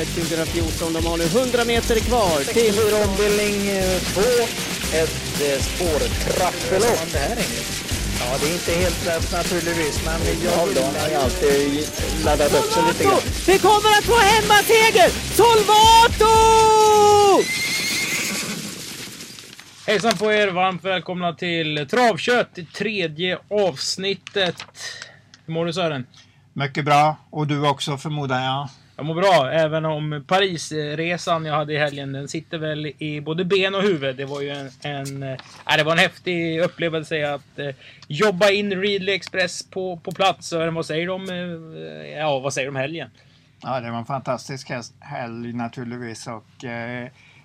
loppet 2014. De har nu 100 meter kvar till... 64 ombildning 2. Ett eh, spårtrappelopp. Ja, det är inte helt lätt naturligtvis, men jag har alltid laddat upp sig lite grann. Vi kommer att få hemmaseger! Solvato! Hejsan på er! Varmt välkomna till Travkött, tredje avsnittet. Hur mår du Sören? Mycket bra. Och du också förmodar jag. Jag mår bra, även om Parisresan jag hade i helgen, den sitter väl i både ben och huvud. Det var ju en, en, äh, det var en häftig upplevelse att äh, jobba in Readly Express på, på plats. Sören, vad säger du om, äh, eh, ja, vad säger de helgen? Ja, det var en fantastisk helg naturligtvis och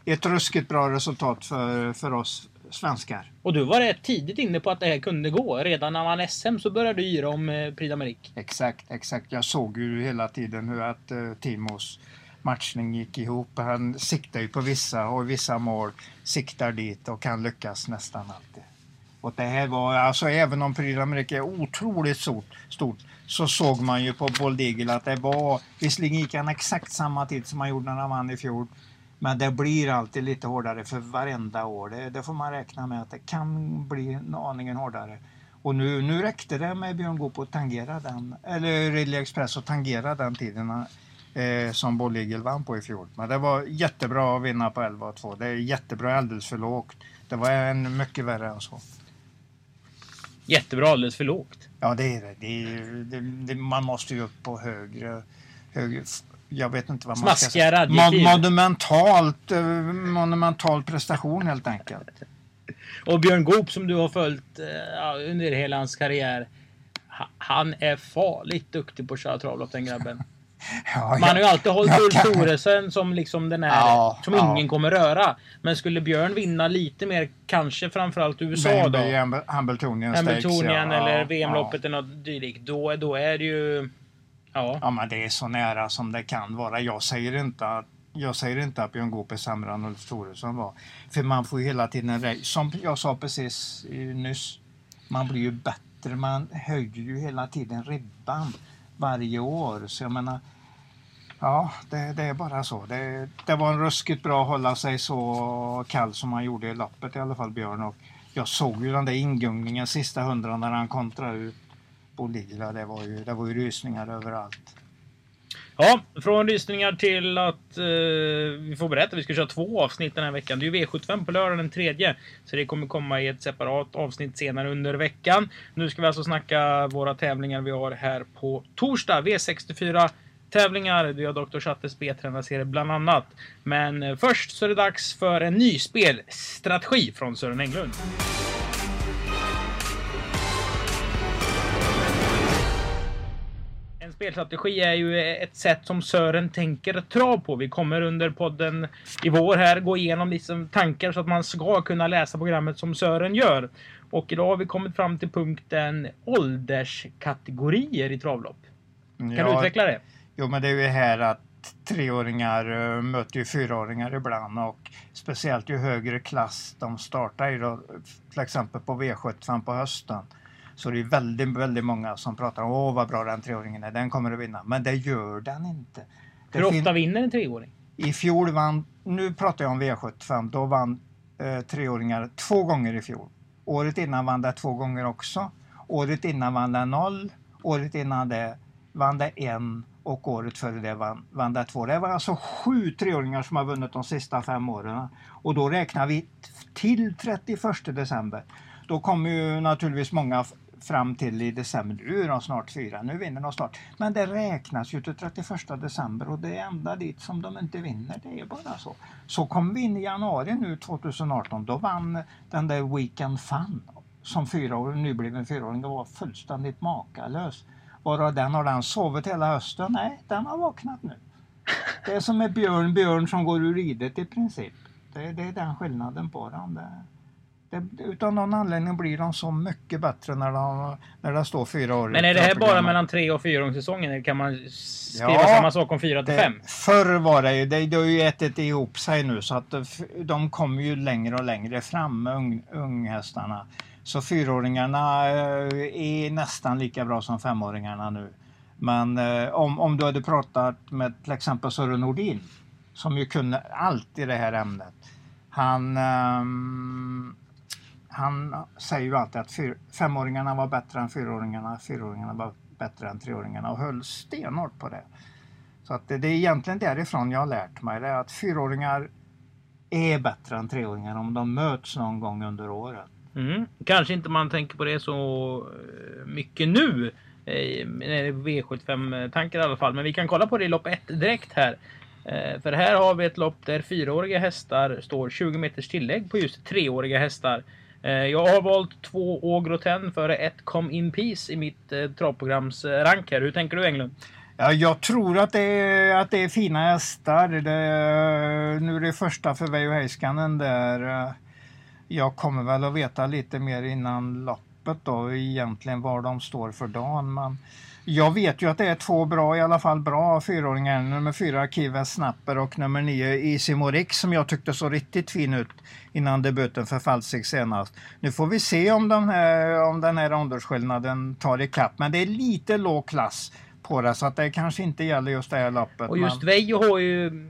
ett ruskigt bra resultat för, för oss svenskar. Och du var rätt tidigt inne på att det här kunde gå. Redan när man SM så började du yra om eh, Prix d'Amérique. Exakt, exakt. Jag såg ju hela tiden hur att eh, Timos matchning gick ihop. Han siktar ju på vissa och vissa mål siktar dit och kan lyckas nästan alltid. Och det här var, alltså även om Prix d'Amérique är otroligt stort, stort så såg man ju på Bold Eagle att det var, visserligen gick han exakt samma tid som han gjorde när han vann i fjol. Men det blir alltid lite hårdare för varenda år. Det, det får man räkna med att det kan bli en aningen hårdare. Och nu, nu räckte det med Björn Goop att tangera den, eller Ridley Express att tangera den tiden eh, som Boll Eagle vann på i fjol. Men det var jättebra att vinna på 11 och 2. Det är jättebra, alldeles för lågt. Det var en mycket värre än så. Jättebra, alldeles för lågt. Ja, det är det. det, är, det, det man måste ju upp på högre, högre jag vet inte vad man ska säga. Mon monumentalt, eh, monumental prestation helt enkelt. Och Björn Goop som du har följt eh, under hela hans karriär. Han är farligt duktig på att köra travlopp den grabben. Ja, Man har ju alltid hållit Ulf Thoresen som liksom den här ja, som ja. ingen kommer röra. Men skulle Björn vinna lite mer, kanske framförallt USA då? Hambletonian Hambletonian eller VM-loppet eller något dylikt. Då, då är det ju Ja. ja, men det är så nära som det kan vara. Jag säger inte att jag säger inte att Björn Goop är sämre än Ulf Thoresson var. För man får ju hela tiden, som jag sa precis eh, nyss, man blir ju bättre. Man höjer ju hela tiden ribban varje år. Så jag menar, ja, det, det är bara så. Det, det, var en ruskigt bra att hålla sig så kall som han gjorde i loppet i alla fall, Björn. Och jag såg ju den där ingungningen sista hundra när han kontrade ut Bolilla, det var ju, det var ju rysningar överallt. Ja, från rysningar till att eh, vi får berätta. Vi ska köra två avsnitt den här veckan. Det är ju V75 på lördag den tredje. Så det kommer komma i ett separat avsnitt senare under veckan. Nu ska vi alltså snacka våra tävlingar vi har här på torsdag. V64 tävlingar. Vi har Dr. Chattes B-tränarserie bland annat. Men eh, först så är det dags för en ny spelstrategi från Sören Englund. Spelstrategi är ju ett sätt som Sören tänker trav på. Vi kommer under podden i vår här gå igenom liksom tankar så att man ska kunna läsa programmet som Sören gör. Och idag har vi kommit fram till punkten ålderskategorier i travlopp. Kan ja, du utveckla det? Jo, men det är ju här att treåringar eh, möter ju fyraåringar ibland och speciellt ju högre klass de startar i då, till exempel på V75 på hösten så det är väldigt, väldigt många som pratar om åh vad bra den treåringen är, den kommer att vinna. Men det gör den inte. Det Hur ofta vinner en treåring? I fjol vann, nu pratar jag om V75, då vann eh, treåringar två gånger i fjol. Året innan vann det två gånger också. Året innan vann det noll. Året innan det vann det en och året före det vann, vann det två. Det var alltså sju treåringar som har vunnit de sista fem åren. Och då räknar vi till 31 december. Då kommer ju naturligtvis många fram till i december. Nu är de snart fyra, nu vinner de snart. Men det räknas ju till 31 december och det är ända dit som de inte vinner. Det är bara så. Så kom vi in i januari nu 2018. Då vann den där Weekend Fun som fyraåring, nybliven fyraåring. Det var fullständigt makalös. Bara den har den sovit hela hösten? Nej, den har vaknat nu. Det är som med Björn Björn som går ur ridet i princip. Det, det är den skillnaden på den. Det, det, utan någon anledning blir de så mycket bättre när de, när det står fyra år. Men är det här bara mellan tre och fyra säsongen? Eller kan man skriva ja, samma sak om fyra till fem? Förr var det ju, det, det har ju ätit ihop sig nu så att de kommer ju längre och längre fram, ung, unghästarna. Så fyraåringarna eh, är nästan lika bra som femåringarna nu. Men eh, om, om du hade pratat med till exempel Sören Nordin som ju kunde allt i det här ämnet. Han, ehm, han säger ju alltid att fyr, femåringarna var bättre än fyraåringarna, fyraåringarna var bättre än treåringarna och höll stenhårt på det. Så att det, det är egentligen därifrån jag har lärt mig det, att fyraåringar är bättre än treåringar om de möts någon gång under året. Mm. Kanske inte man tänker på det så eh, mycket nu. Eh, V75-tankar i alla fall. Men vi kan kolla på det i lopp 1 direkt här. Eh, för här har vi ett lopp där fyraåriga hästar står 20 meters tillägg på just treåriga hästar. Eh, jag har valt två Ågroten före ett Come In Peace i mitt eh, travprogramsrank. travprograms rank här. Hur tänker du Englund? Ja, jag tror att det är, att det är fina hästar. Det, nu är det första för Veijo Heiskanen där. Jag kommer väl att veta lite mer innan loppet då egentligen var de står för dagen. Men jag vet ju att det är två bra, i alla fall bra fyraåringar. Nummer fyra Kives Snapper och nummer nio Easy Morix som jag tyckte så riktigt fin ut innan debuten för Falsik senast. Nu får vi se om den här, om den här åldersskillnaden tar ikapp. Men det är lite låg klass på det så att det kanske inte gäller just det här loppet. Och just men... Veijo har ju,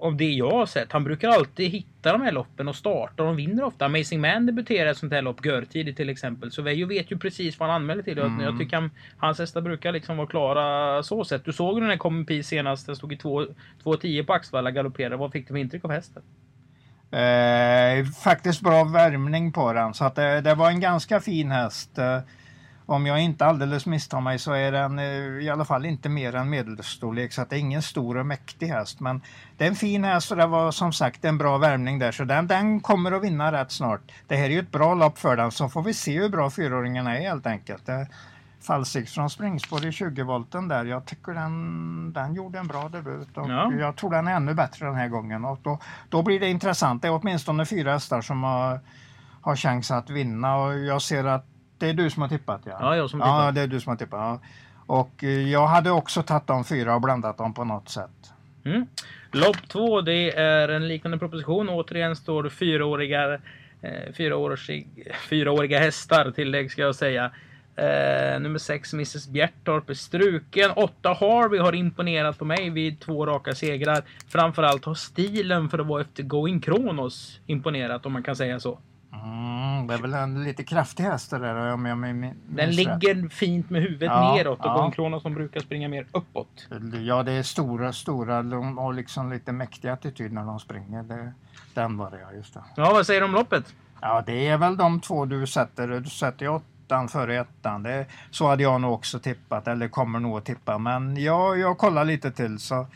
av det jag har sett, han brukar alltid hitta de här loppen och starta och de vinner ofta. Amazing Man debuterar ett sånt här lopp görtidigt till exempel. Så Veijo vet ju precis vad han anmäler till. Mm. Jag tycker han, hans hästar brukar liksom vara klara så sett. Du såg ju den här Common Peace senast. Den stod i 2.10 på Axvalla galopperade. Vad fick du för intryck av hästen? Eh, faktiskt bra värmning på den så att det, det var en ganska fin häst. Eh, om jag inte alldeles misstar mig så är den eh, i alla fall inte mer än medelstorlek så att det är ingen stor och mäktig häst. Men det är en fin häst och det var som sagt en bra värmning där så den, den kommer att vinna rätt snart. Det här är ju ett bra lopp för den så får vi se hur bra fyraåringarna är helt enkelt. Det, Falsik från springspår i 20-volten där. Jag tycker den, den gjorde en bra debut och Ja. jag tror den är ännu bättre den här gången. Och då, då blir det intressant. Det är åtminstone fyra hästar som har, har chans att vinna och jag ser att det är du som har tippat ja? Ja, jag som har Ja, tippat. det är du som har tippat. Ja. Och eh, jag hade också tagit de fyra och blandat dem på något sätt. Mm. Lopp två, det är en liknande proposition. Återigen står det fyraåriga, eh, fyraårig, fyraåriga hästar, tillägg ska jag säga. Eh, nummer 6 Mrs Bjertorp är struken. 8 Harvey har imponerat på mig vid två raka segrar. Framförallt har stilen för att vara efter Going Kronos imponerat om man kan säga så. Mm, det är väl en lite kraftig häst det där om jag minns Den rätt. ligger fint med huvudet Ja, neråt och ja. Going Kronos som brukar springa mer uppåt. Ja, det är stora, stora de har liksom lite mäktig attityd när de springer. Det, den var det ja, just det. Ja, vad säger du om loppet? Ja, det är väl de två du sätter. Du sätter ju åttan före ettan. Det, så hade jag nog också tippat, eller kommer nog att tippa. Men jag, jag kollar lite till så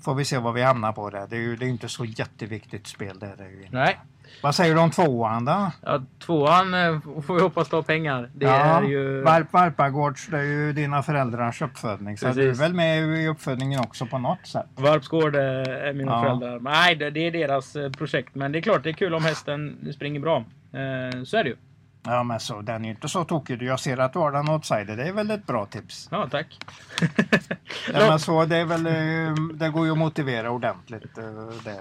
får vi se vad vi hamnar på det. Det är ju det är inte så jätteviktigt spel det. är det ju inte. Nej. Vad säger du om tvåan då? Ja, tvåan eh, får vi hoppas ta pengar. Det är ju... Varp, Varpagårds, det är ju dina föräldrars uppfödning. Så Precis. du är väl med i uppfödningen också på något sätt? Varpsgård eh, är mina Ja. föräldrar. Nej, det, är deras eh, projekt. Men det är klart, det är kul om hästen springer bra. Så är det ju. Ja, men så den är ju inte så tokig. Jag ser att du har den outsider. Det är väl ett bra tips? Ja, tack. Ja, men så det är väl, det går ju att motivera ordentligt. Det.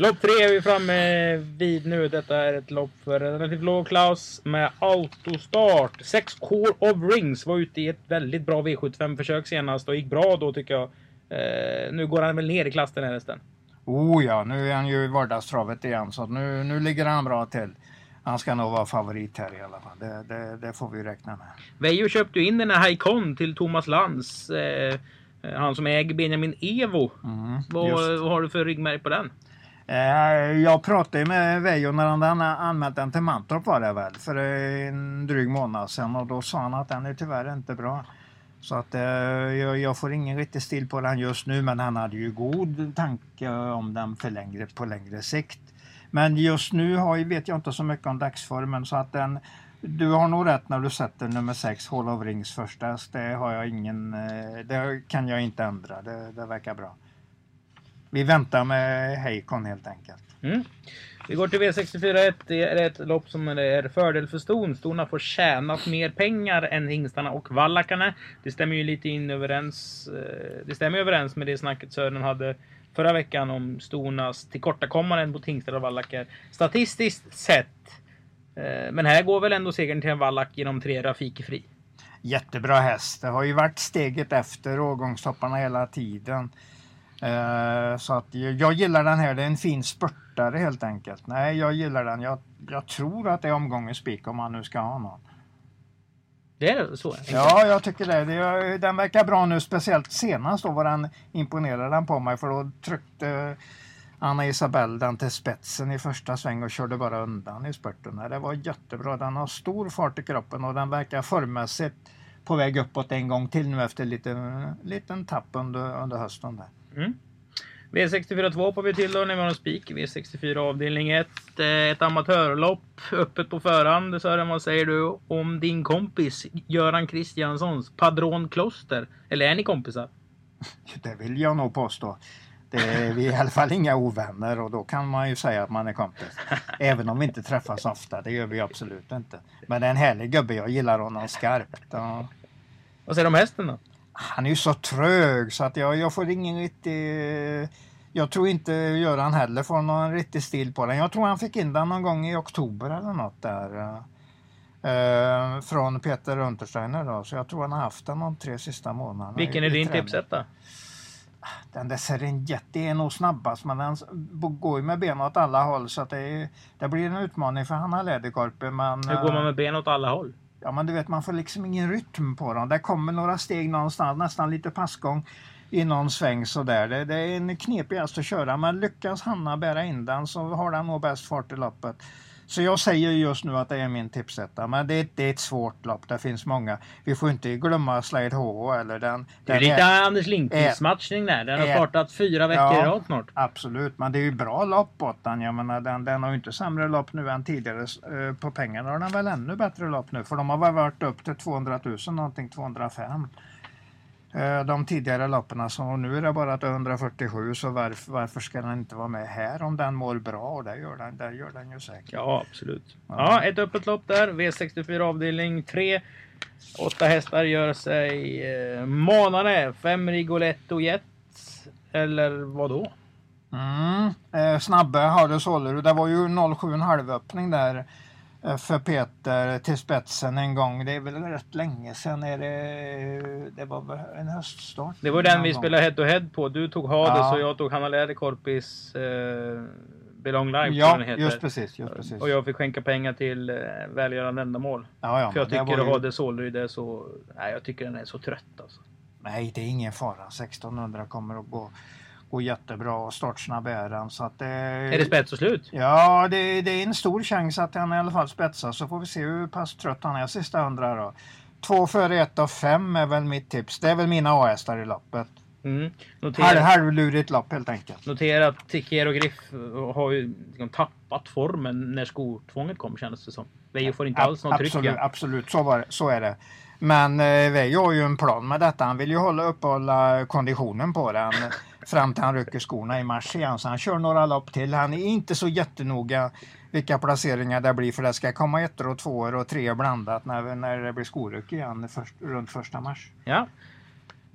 Lopp tre är vi framme vid nu. Detta är ett lopp för relativt låg klass med autostart. 6 Core of Rings var ute i ett väldigt bra V75-försök senast och gick bra då tycker jag. Eh, nu går han väl ner i klass den här hästen. Oh ja, nu är han ju i vardagstravet igen så nu, nu ligger han bra till. Han ska nog vara favorit här i alla fall. Det, det, det får vi räkna med. Veijo köpte ju in den här Haikon till Thomas Lands. Eh, eh, han som äger Benjamin Evo. Mm. Vad, vad har du för ryggmärg på den? Eh, jag pratade med Veijo när han hade anmält den till Mantorp var det väl för eh, en dryg månad sedan och då sa han att den är tyvärr inte bra. Så att eh, jag, jag får ingen riktig stil på den just nu men han hade ju god tanke om den för längre, på längre sikt. Men just nu har, vet jag inte så mycket om dagsformen så att den du har nog rätt när du sätter nummer 6 Hall of Rings första. Det har jag ingen, det kan jag inte ändra. Det, det verkar bra. Vi väntar med Heikon helt enkelt. Mm. Vi går till V64 Det är ett lopp som är fördel för ston. Stona får tjänat mer pengar än hingstarna och vallakarna. Det stämmer ju lite in överens. eh, Det stämmer överens med det snacket Sören hade förra veckan om Stonas tillkortakommanden mot hingstar och vallackar. Statistiskt sett. Eh, Men här går väl ändå segern till en vallack genom tre Rafiki Fri. jättebra häst. Det har ju varit steget efter årgångstopparna hela tiden. Eh, så att jag, jag gillar den här. Det är en fin spurtare helt enkelt. Nej, jag gillar den. Jag, jag tror att det är omgångens spik om man nu ska ha någon. Det är så? Ja, jag tycker det. det. Den verkar bra nu, speciellt senast då var den imponerade den på mig för då tryckte Anna Isabell den till spetsen i första sväng och körde bara undan i spurten. Det var jättebra. Den har stor fart i kroppen och den verkar formmässigt på väg uppåt en gång till nu efter lite liten tapp under, under hösten. Där. Mm. V64 2 hoppar vi till då när vi har en spik. V64 avdelning 1. Eh, ett amatörlopp öppet på förhand. Sören, vad säger du om din kompis Göran Kristianssons Padron Kloster? Eller är ni kompisar? Det vill jag nog påstå. Det är vi är i alla fall inga ovänner och då kan man ju säga att man är kompis. Även om vi inte träffas ofta, det gör vi absolut inte. Men det är en härlig gubbe, jag gillar honom skarpt. Ja. Vad säger du om hästen då? Han är ju så trög så att jag, jag får ingen riktig... Jag tror inte Göran heller får någon riktig stil på den. Jag tror han fick in den någon gång i oktober eller något där. Eh, från Peter Untersteiner då. Så jag tror han har haft den de tre sista månaderna. Vilken är din tipsetta? Den där Serengeti är nog snabbast men den går ju med ben åt alla håll så att det, det blir en utmaning för Hanna Läderkorpi. Men, Hur går man med ben åt alla håll? Ja men du vet man får liksom ingen rytm på dem. Det kommer några steg någonstans, nästan lite passgång i någon sväng sådär. Det, det är en knepig häst att köra men lyckas Hanna bära in den så har den nog bäst fart i loppet. Så jag säger just nu att det är min tipsetta. Men det, det är ett svårt lopp. Det finns många. Vi får inte glömma Slade H eller den. Det är lite är, Anders Lindqvist matchning där. Den har startat fyra veckor ja, i rad snart. Absolut, men det är ju bra lopp åt den. Jag menar, den, den har ju inte sämre lopp nu än tidigare. Eh, på pengarna har den väl ännu bättre lopp nu. För de har väl varit upp till 200 000 någonting, 205. Eh, de tidigare loppen. Så nu är det bara till 147 så varför, varför ska den inte vara med här om den mår bra? Och det gör den, det gör den ju säkert. Ja absolut. Ja, ett öppet lopp där. V64 avdelning 3. Åtta hästar gör sig eh, manade. Fem Rigoletto Jet. Eller vad då? Mm, eh, snabbe har du Sollerud. Det var ju 07 halvöppning där Eh, för Peter till spetsen en gång. Det är väl rätt länge sedan. Är det, det var en höststart. Det var den vi gång. spelade head to head på. Du tog Hades ja. och jag tog Hanna Läderkorpis eh, Belong Life. Ja, just precis, just precis. Och jag fick skänka pengar till eh, välgörande ändamål. Ja, ja, För jag tycker ju... Hades Solryd är så... Nej, jag tycker den är så trött alltså. Nej, det är ingen fara. 1600 kommer att gå går jättebra och startsnabb är den. Så att det, är det spets och slut? Ja, det, det, är en stor chans att han i alla fall spetsar så får vi se hur pass trött han är sista hundra då. Två före ett av fem är väl mitt tips. Det är väl mina A-hästar i loppet. Mm. Notera, Halv, halvlurigt lopp helt enkelt. Notera att Tikero Griff har ju liksom tappat formen när skotvånget kom kändes det som. Veijo får inte alls någon tryck. Absolut, absolut. Så, var, så är det. Men eh, Veijo har ju en plan med detta. Han vill ju hålla uppehålla konditionen på den fram till han rycker skorna i mars igen. Så han kör några lopp till. Han är inte så jättenoga vilka placeringar det blir för det ska komma ettor och tvåor och tre blandat när, när det blir skoryck igen först, runt första mars. Ja.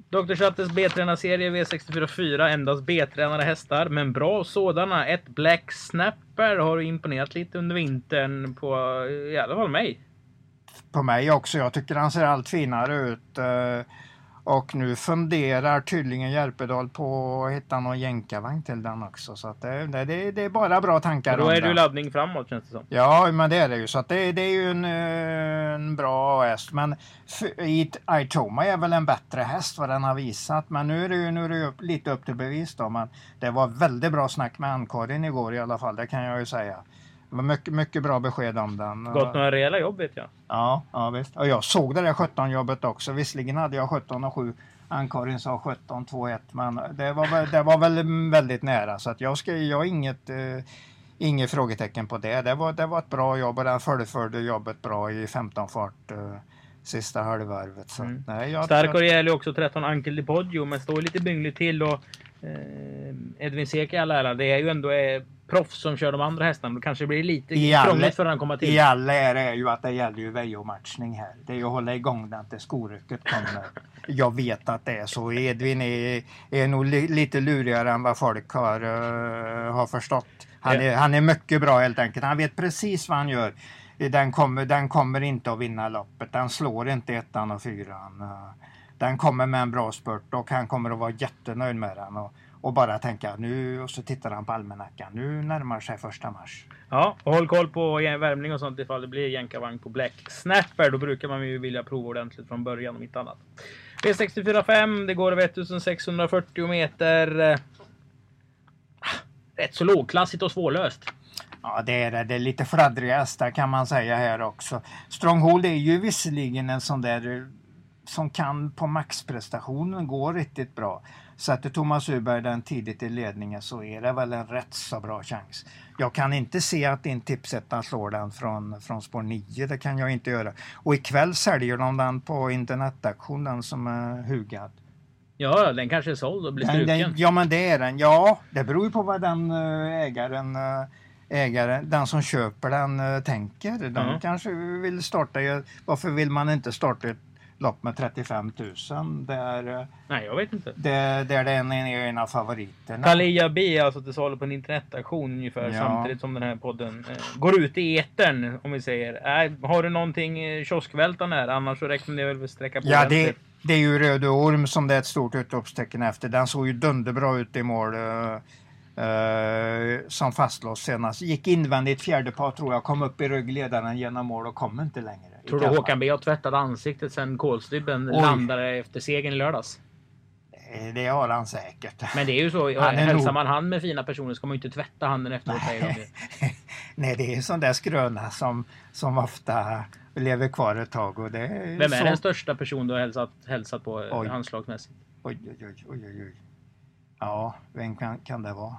Dr. Chattes B-tränarserie V64 4, endast B-tränade hästar, men bra sådana. Ett Black Snapper har imponerat lite under vintern på i alla fall mig. På mig också. Jag tycker han ser allt finare ut. Och nu funderar tydligen Järpedal på att hitta någon jänkarvagn till den också. Så att det, det, det är bara bra tankar. Och då är det ju laddning framåt känns det som. Ja, men det är det ju. Så att det, det är ju en, en bra häst. Men Itoma är väl en bättre häst vad den har visat. Men nu är det ju, nu är det upp, lite upp till bevis då. Men det var väldigt bra snack med Ann-Karin igår i alla fall. Det kan jag ju säga. Det var mycket, mycket bra besked om den. Gått några rejäla jobb vet jag. Ja, ja visst. Och jag såg det där 17 jobbet också. Visserligen hade jag 17 och 7. Ann-Karin sa 17 2-1 men det var, det var väl väldigt nära så att jag ska, jag har inget eh, Inget frågetecken på det. Det var, det var ett bra jobb och den fullföljde jobbet bra i 15 fart eh, sista halvvarvet. Så, mm. nej, jag, Stark och rejäl också 13 Ankel Di Poggio men står lite byngligt till och eh, Edvin Sek i all ära, det är ju ändå eh, proffs som kör de andra hästarna. Då kanske det blir lite krångligt för den att komma till. I all ära är ju att det gäller ju Veijo-matchning här. Det är ju att hålla igång den till skorycket kommer. Jag vet att det är så. Edvin är, är nog li, lite lurigare än vad folk har, uh, har förstått. Han är, han är mycket bra helt enkelt. Han vet precis vad han gör. Den kommer, den kommer inte att vinna loppet. Den slår inte ettan och fyran. Eh, Den kommer med en bra spurt och han kommer att vara jättenöjd med den. Och, och bara tänka nu och så tittar han på almanackan. Nu närmar sig första mars. Ja, och håll koll på värmning och sånt ifall det blir jänkarvagn på Black Snapper. Då brukar man ju vilja prova ordentligt från början om inte annat. V64 det går över 1640 meter. Ah, Rätt så lågklassigt och svårlöst. Ja, det är det. Det är lite fladdriga hästar kan man säga här också. Stronghold är ju visserligen en sån där eh, som kan på maxprestationen gå riktigt bra. Sätter Thomas Uberg den tidigt i ledningen så är det väl en rätt så bra chans. Jag kan inte se att din tipsetta slår den från, från spår 9. Det kan jag inte göra. Och ikväll säljer de den på internetaktion, den som är hugad. Ja, den kanske är såld och blir struken. den, ja men det är den. Ja, det beror ju på vad den eh, ägaren, eh, ägaren den som köper den eh, tänker. De Ja. kanske vill starta, varför vill man inte starta ett lopp med 35 000 där, Nej, jag vet inte. där, där den är en av favoriterna? Kalia B är alltså till salu på en internetaktion ungefär Ja. samtidigt som den här podden eh, går ut i etern om vi säger. Äh, har du någonting eh, kioskvältande här? Annars så rekommenderar jag väl att sträcka på Ja, det, det är ju Röde Orm som det är ett stort utropstecken efter. Den såg ju dunderbra ut i mål. eh, eh, som fastlåst senast. Gick invändigt fjärde par tror jag. Kom upp i ryggledaren genom mål och kom inte längre. Tror du. Håkan B har tvättat ansiktet sen kolstybben landade efter segern i lördags? Eh, Det har han säkert. Men det är ju så, Han hälsar nog- man hand med fina personer ska man ju inte tvätta handen efteråt ju. Nej, det är sån där skröna som, som ofta lever kvar ett tag. Och det är Vem är så... den största person du har hälsat, hälsat på Oj. handslagsmässigt? Oj, oj, oj, oj, oj. Ja, vem kan, kan det vara?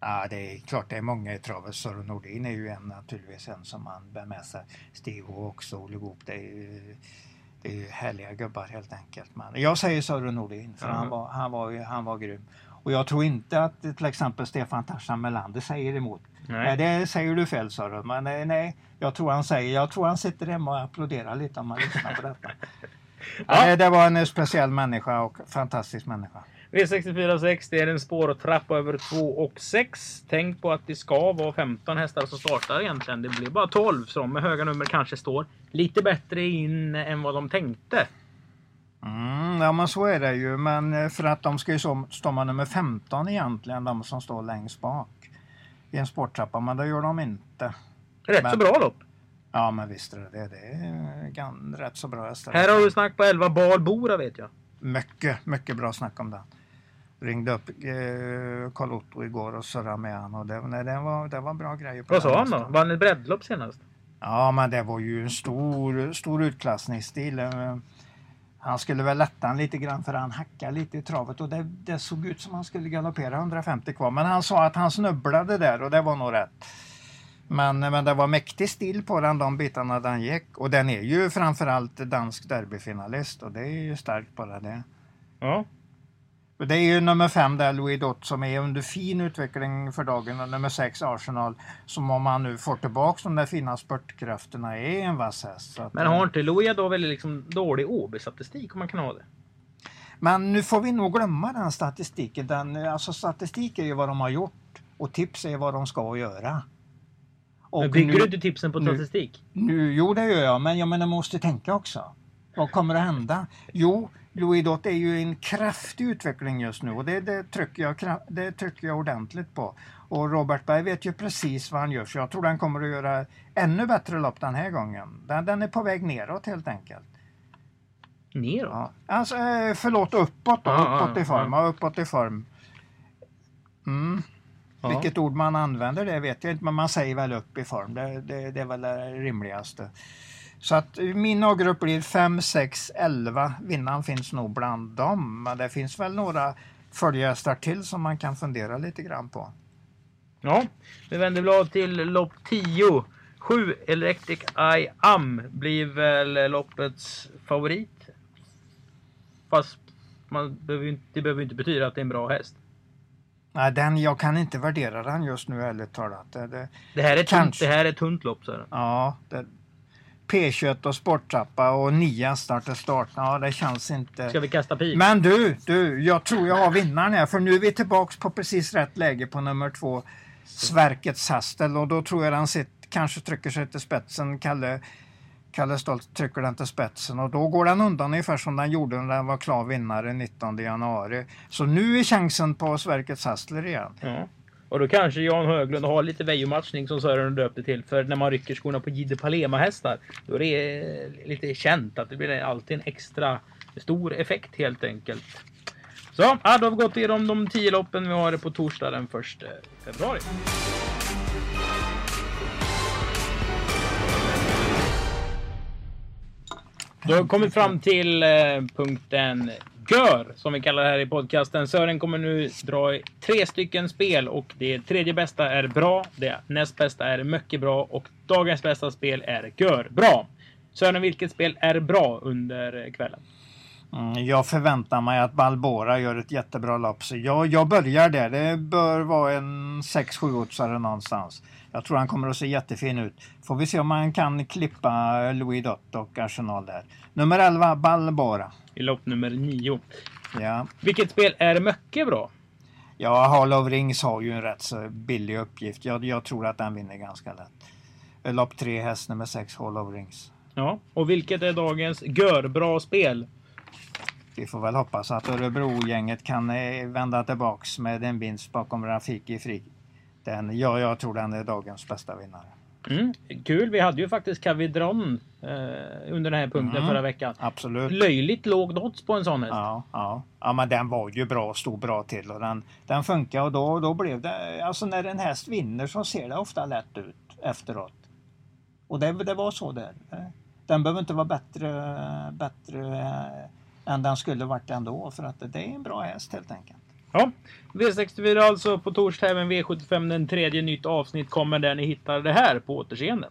Ja, det är klart det är många i travet. Sören Nordin är ju en naturligtvis en som man bär med sig. Stig H också, Olle Goop. Det är ju, det är ju härliga gubbar helt enkelt. Men jag säger Sören Nordin för Ja. han, var, han, var, han var grym. Och jag tror inte att till exempel Stefan Tarzan Melander säger emot. Nej. Nej. det säger du fel Sören. Men nej, nej, jag tror han säger, jag tror han sitter hemma och applåderar lite om man lyssnar på detta. Ja. ja. Det var en speciell människa och fantastisk människa. V64 6, det är en spårtrappa över 2 och 6. Tänk på att det ska vara 15 hästar som startar egentligen. Det blir bara 12 som med höga nummer kanske står lite bättre in än vad de tänkte. Mm, ja men så är det ju. Men eh, för att de ska ju stå med nummer 15 egentligen, de som står längst bak i en sporttrappa. Men det gör de inte. Rätt Men- så bra lopp. Ja men visst är det det. Är gan, rätt så bra hästar. Här har du snack på 11 Balbora vet jag. Mycket, mycket bra snack om den. Ringde upp eh, Karl Otto igår och surrade med han och det, nej, det, var, det var bra grejer. På Vad sa han då? Vann ett breddlopp senast? Ja, men det var ju en stor, stor utklassningsstil. Eh, Han skulle väl lätta han lite grann för han hackade lite i travet och det, det såg ut som han skulle galoppera 150 kvar. Men han sa att han snubblade där och det var nog rätt. Men, men det var mäktig stil på den de bitarna den gick. Och den är ju framförallt dansk derbyfinalist och det är ju starkt bara det. Ja. Det är ju nummer fem där, Louis Dott, som är under fin utveckling för dagen och nummer sex Arsenal som om han nu får tillbaka de där fina spurtkrafterna är en vass häst. Att, Men har inte Louis då väldigt liksom dålig OB-statistik om man kan ha det? Men nu får vi nog glömma den statistiken. Den, alltså statistik är ju vad de har gjort och tips är vad de ska göra. Och Men bygger nu, du inte tipsen på statistik? nu, jo, det gör jag, men jag menar, måste tänka också. Vad kommer att hända? Jo, Louis Dott är ju en kraftig utveckling just nu och det, det, trycker jag, det trycker jag ordentligt på. Och Robert Berg vet ju precis vad han gör så jag tror den kommer att göra ännu bättre lopp den här gången. Den, den är på väg neråt helt enkelt. Neråt? Ja. Alltså, eh, förlåt, uppåt då. Ja, uppåt i form. Ja. uppåt i form. Mm. Ja. Vilket ord man använder det vet jag inte, men man säger väl upp i form. Det, det, det är väl det rimligaste. Så att min A-grupp blir 5, 6, 11. Vinnaren finns nog bland dem, men det finns väl några följehästar till som man kan fundera lite grann på. Ja, vi vänder blad till lopp 10. 7 Electric Eye Am blir väl loppets favorit. Fast man behöver, inte- det behöver inte betyda att det är en bra häst. Nej, den, jag kan inte värdera den just nu ärligt talat. Det, det, Det här är tunt, det här är ett tunt lopp. Så. Ja, det, P21 och sporttrappa och nio starter start. Ja, det känns inte... Ska vi kasta pil? Men du, du, jag tror jag har vinnaren här för nu är vi tillbaks på precis rätt läge på nummer två. Sverkets Hastel och då tror jag den sitter, kanske trycker sig till spetsen. Kalle, Kalle Stolt trycker den till spetsen och då går den undan ungefär som den gjorde när den var klar vinnare 19 januari. Så nu är chansen på Sverkets Hassler igen. Ja. Och då kanske Jan Höglund har lite vejomatchning som Sören döpte till. För när man rycker skorna på Gide Palema hästar. Då är det lite känt att det blir alltid en extra stor effekt helt enkelt. Så, ja, då har vi gått igenom de tio loppen vi har på torsdag den 1 februari. Då har vi kommit fram till eh, punkten Gör, som vi kallar det här i podcasten. Sören kommer nu dra tre stycken spel och det tredje bästa är bra, det näst bästa är mycket bra och dagens bästa spel är Gör bra. Sören, vilket spel är bra under kvällen? Mm, jag förväntar mig att Balbora gör ett jättebra lopp. Så jag, jag börjar där. Det bör vara en 6-7 oddsare någonstans. Jag tror han kommer att se jättefin ut. Får vi se om man kan klippa Louis Dott och Arsenal där. Nummer 11, Balbora. I lopp nummer 9. Ja. Vilket spel är mycket bra? Ja, Hall of Rings har ju en rätt så billig uppgift. Jag, jag tror att den vinner ganska lätt. Lopp 3, häst nummer 6, Hall of Rings. Ja, och vilket är dagens görbra spel? Vi får väl hoppas att Örebro-gänget kan eh, vända tillbaks med en vinst bakom Rafiki Fri. Den, ja, jag tror den är dagens bästa vinnare. Mm, kul, vi hade ju faktiskt Cavidron eh, under den här punkten Mm. förra veckan. Absolut. Löjligt låg odds på en sån häst. Ja, ja. ja, men den var ju bra, stod bra till och den, den funkar och då, då blev det, alltså när en häst vinner så ser det ofta lätt ut efteråt. Och det, det var så där. Den behöver inte vara bättre, bättre eh, än den skulle varit ändå för att det är en bra häst helt enkelt. Ja, V64 alltså på torsdag, även V75 den tredje nytt avsnitt kommer där ni hittar det här på återseende.